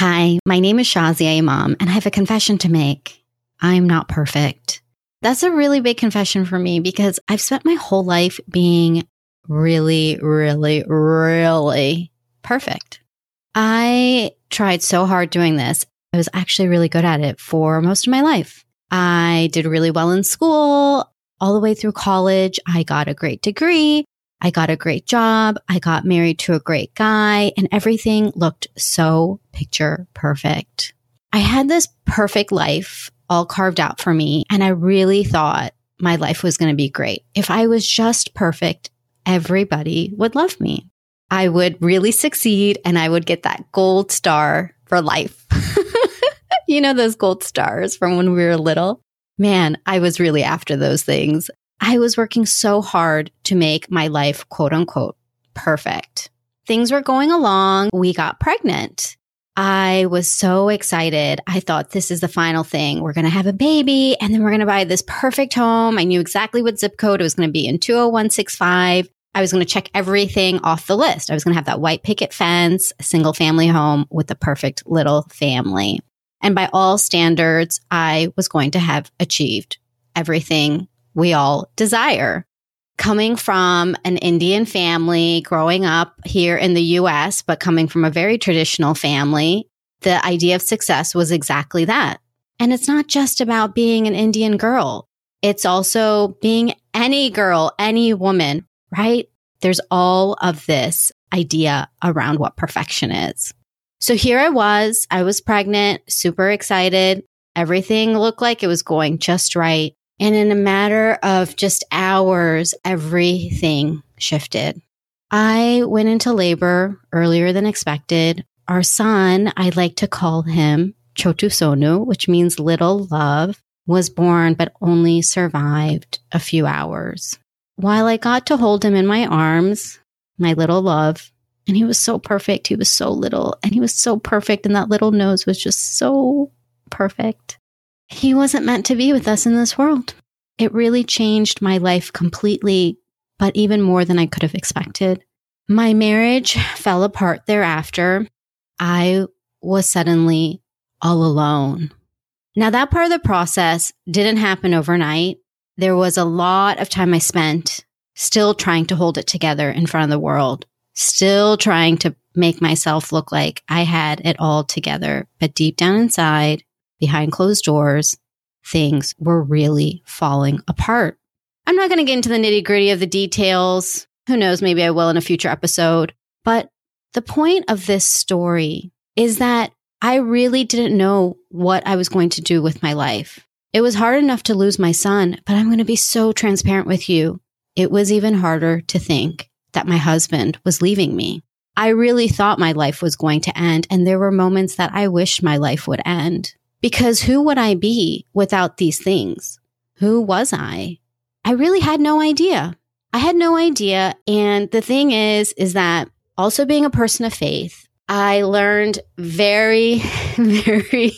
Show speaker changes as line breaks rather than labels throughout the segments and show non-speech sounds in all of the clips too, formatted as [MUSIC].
Hi, my name is Shazia Imam, and I have a confession to make. I'm not perfect. That's a really big confession for me because I've spent my whole life being really, really, really perfect. I tried so hard doing this. I was actually really good at it for most of my life. I did really well in school all the way through college. I got a great degree. I got a great job. I got married to a great guy and everything looked so picture perfect. I had this perfect life all carved out for me. And I really thought my life was going to be great. If I was just perfect, everybody would love me. I would really succeed and I would get that gold star for life. [LAUGHS] you know, those gold stars from when we were little? Man, I was really after those things. I was working so hard to make my life quote unquote perfect. Things were going along. We got pregnant. I was so excited. I thought this is the final thing. We're going to have a baby and then we're going to buy this perfect home. I knew exactly what zip code it was going to be in 20165. I was going to check everything off the list. I was going to have that white picket fence, a single family home with the perfect little family. And by all standards, I was going to have achieved everything we all desire coming from an Indian family, growing up here in the US, but coming from a very traditional family, the idea of success was exactly that. And it's not just about being an Indian girl. It's also being any girl, any woman, right? There's all of this idea around what perfection is. So here I was. I was pregnant, super excited. Everything looked like it was going just right. And in a matter of just hours, everything shifted. I went into labor earlier than expected. Our son, I like to call him Chotu Sonu, which means little love, was born but only survived a few hours. While I got to hold him in my arms, my little love, and he was so perfect. He was so little and he was so perfect. And that little nose was just so perfect. He wasn't meant to be with us in this world. It really changed my life completely, but even more than I could have expected. My marriage [LAUGHS] fell apart thereafter. I was suddenly all alone. Now, that part of the process didn't happen overnight. There was a lot of time I spent still trying to hold it together in front of the world, still trying to make myself look like I had it all together. But deep down inside, behind closed doors, things were really falling apart. I'm not going to get into the nitty gritty of the details. Who knows? Maybe I will in a future episode. But the point of this story is that I really didn't know what I was going to do with my life. It was hard enough to lose my son, but I'm going to be so transparent with you. It was even harder to think that my husband was leaving me. I really thought my life was going to end, and there were moments that I wished my life would end. Because who would I be without these things? Who was I? I really had no idea. I had no idea. And the thing is, is that also being a person of faith, I learned very, [LAUGHS] very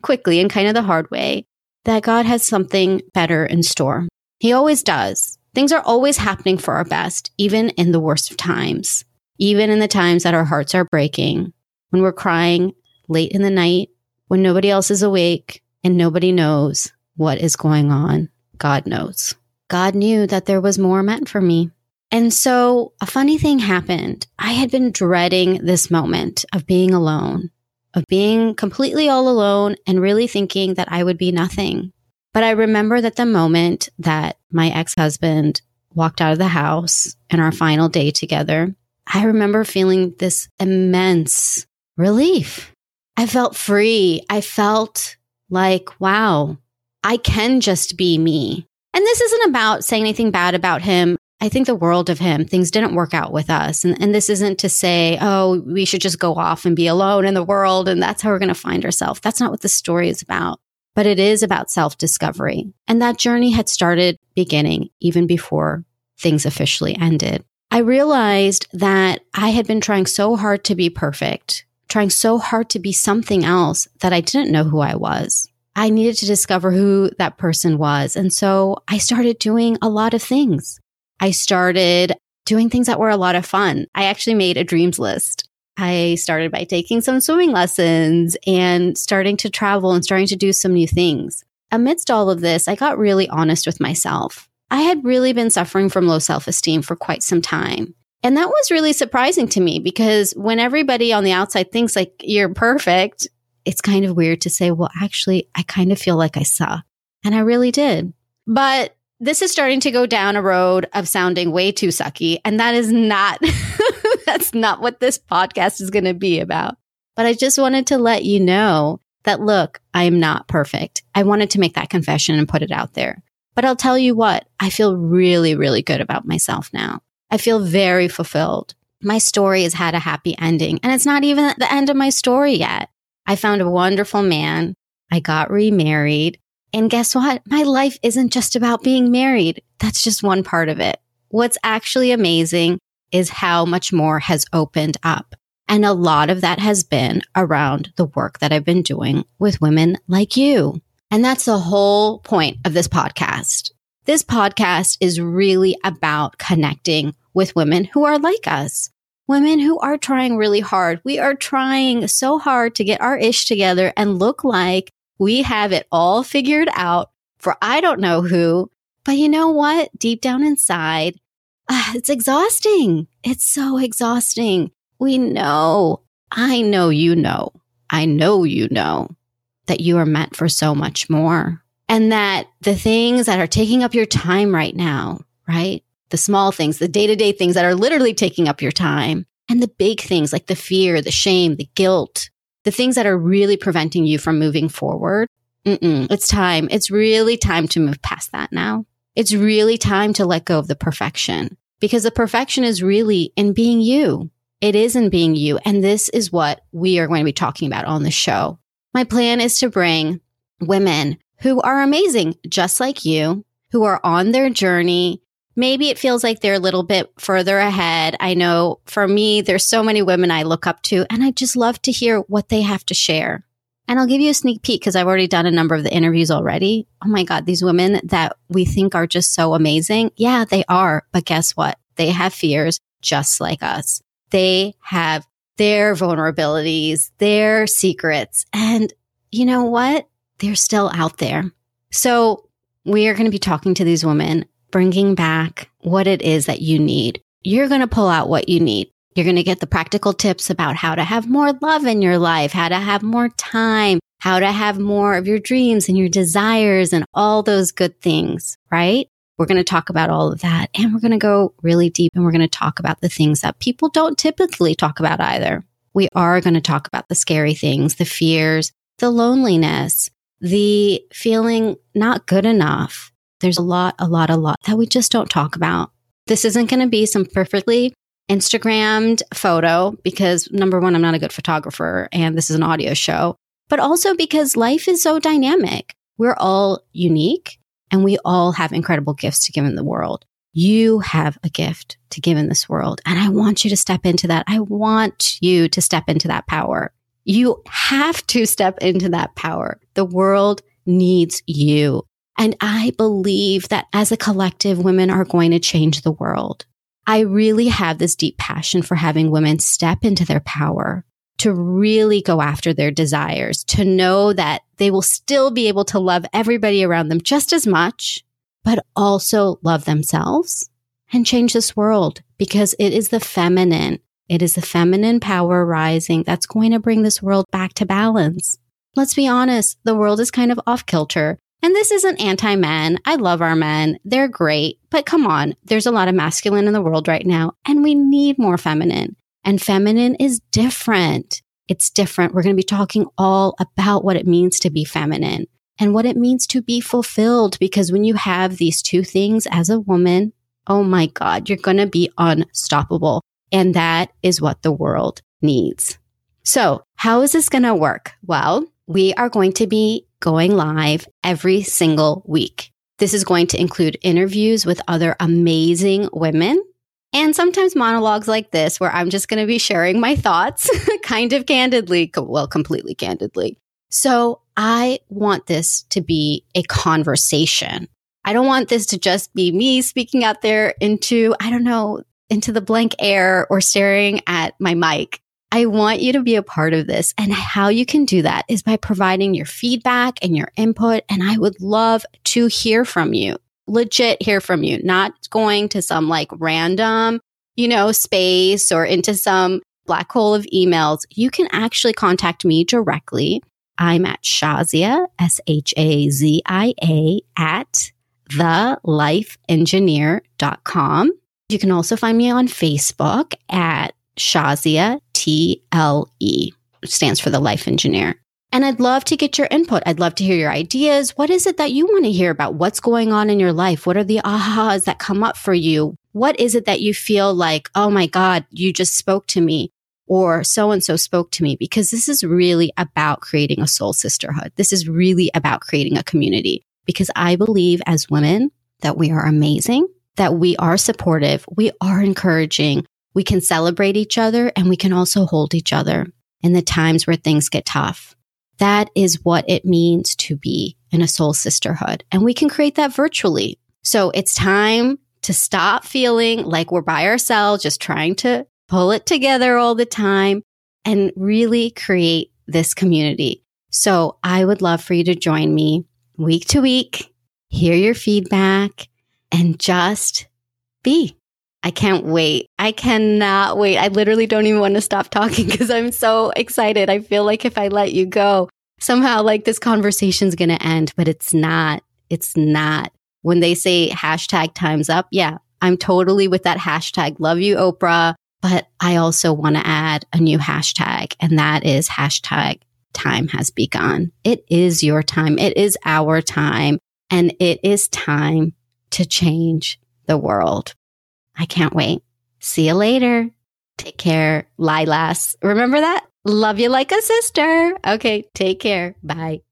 quickly and kind of the hard way that God has something better in store. He always does. Things are always happening for our best, even in the worst of times, even in the times that our hearts are breaking, when we're crying late in the night when nobody else is awake and nobody knows what is going on. God knows. God knew that there was more meant for me. And so a funny thing happened. I had been dreading this moment of being alone, of being completely all alone and really thinking that I would be nothing. But I remember that the moment that my ex husband walked out of the house in our final day together, I remember feeling this immense relief. I felt free. I felt like, wow, I can just be me. And this isn't about saying anything bad about him. I think the world of him, things didn't work out with us. And, and this isn't to say, oh, we should just go off and be alone in the world and that's how we're going to find ourselves. That's not what the story is about. But it is about self discovery. And that journey had started beginning even before things officially ended. I realized that I had been trying so hard to be perfect trying so hard to be something else that I didn't know who I was. I needed to discover who that person was. And so I started doing a lot of things. I started doing things that were a lot of fun. I actually made a dreams list. I started by taking some swimming lessons and starting to travel and starting to do some new things. Amidst all of this, I got really honest with myself. I had really been suffering from low self esteem for quite some time. And that was really surprising to me because when everybody on the outside thinks like you're perfect, it's kind of weird to say, well, actually, I kind of feel like I suck. And I really did. But this is starting to go down a road of sounding way too sucky. And that is not, [LAUGHS] that's not what this podcast is going to be about. But I just wanted to let you know that look, I am not perfect. I wanted to make that confession and put it out there. But I'll tell you what, I feel really, really good about myself now. I feel very fulfilled. My story has had a happy ending and it's not even the end of my story yet. I found a wonderful man. I got remarried. And guess what? My life isn't just about being married. That's just one part of it. What's actually amazing is how much more has opened up. And a lot of that has been around the work that I've been doing with women like you. And that's the whole point of this podcast. This podcast is really about connecting with women who are like us, women who are trying really hard. We are trying so hard to get our ish together and look like we have it all figured out for I don't know who. But you know what? Deep down inside, uh, it's exhausting. It's so exhausting. We know, I know you know, I know you know that you are meant for so much more. And that the things that are taking up your time right now, right? The small things, the day to day things that are literally taking up your time, and the big things like the fear, the shame, the guilt, the things that are really preventing you from moving forward, it's time. It's really time to move past that now. It's really time to let go of the perfection because the perfection is really in being you. It is in being you. And this is what we are going to be talking about on the show. My plan is to bring women who are amazing, just like you, who are on their journey, maybe it feels like they're a little bit further ahead. I know for me, there's so many women I look up to, and I just love to hear what they have to share. And I'll give you a sneak peek because I've already done a number of the interviews already. Oh my God, these women that we think are just so amazing. Yeah, they are. But guess what? They have fears just like us. They have their vulnerabilities, their secrets. And you know what? They're still out there. So we are going to be talking to these women bringing back what it is that you need. You're going to pull out what you need. You're going to get the practical tips about how to have more love in your life, how to have more time, how to have more of your dreams and your desires and all those good things, right? We're going to talk about all of that and we're going to go really deep and we're going to talk about the things that people don't typically talk about either. We are going to talk about the scary things, the fears, the loneliness, the feeling not good enough, there's a lot, a lot, a lot that we just don't talk about. This isn't going to be some perfectly Instagrammed photo because number one, I'm not a good photographer and this is an audio show, but also because life is so dynamic. We're all unique and we all have incredible gifts to give in the world. You have a gift to give in this world. And I want you to step into that. I want you to step into that power. You have to step into that power. The world needs you. And I believe that as a collective, women are going to change the world. I really have this deep passion for having women step into their power, to really go after their desires, to know that they will still be able to love everybody around them just as much, but also love themselves and change this world because it is the feminine. It is the feminine power rising that's going to bring this world back to balance. Let's be honest, the world is kind of off kilter. And this isn't anti men. I love our men. They're great. But come on, there's a lot of masculine in the world right now, and we need more feminine. And feminine is different. It's different. We're going to be talking all about what it means to be feminine and what it means to be fulfilled. Because when you have these two things as a woman, oh my God, you're going to be unstoppable. And that is what the world needs. So how is this going to work? Well, we are going to be going live every single week. This is going to include interviews with other amazing women and sometimes monologues like this where I'm just going to be sharing my thoughts [LAUGHS] kind of candidly, well, completely candidly. So I want this to be a conversation. I don't want this to just be me speaking out there into, I don't know, into the blank air or staring at my mic. I want you to be a part of this. And how you can do that is by providing your feedback and your input. And I would love to hear from you, legit hear from you, not going to some like random, you know, space or into some black hole of emails. You can actually contact me directly. I'm at Shazia, S H A Z I A, at thelifeengineer.com. You can also find me on Facebook at Shazia, T L E, stands for the Life Engineer. And I'd love to get your input. I'd love to hear your ideas. What is it that you want to hear about? What's going on in your life? What are the ahas that come up for you? What is it that you feel like, oh my God, you just spoke to me or so and so spoke to me? Because this is really about creating a soul sisterhood. This is really about creating a community because I believe as women that we are amazing, that we are supportive, we are encouraging, we can celebrate each other and we can also hold each other in the times where things get tough. That is what it means to be in a soul sisterhood. And we can create that virtually. So it's time to stop feeling like we're by ourselves, just trying to pull it together all the time and really create this community. So I would love for you to join me week to week, hear your feedback and just be. I can't wait. I cannot wait. I literally don't even want to stop talking [LAUGHS] because I'm so excited. I feel like if I let you go, somehow like this conversation's going to end, but it's not. It's not. When they say hashtag time's up, yeah, I'm totally with that hashtag. Love you, Oprah. But I also want to add a new hashtag, and that is hashtag time has begun. It is your time. It is our time. And it is time to change the world. I can't wait. See you later. Take care, Lilas. Remember that? Love you like a sister. Okay, take care. Bye.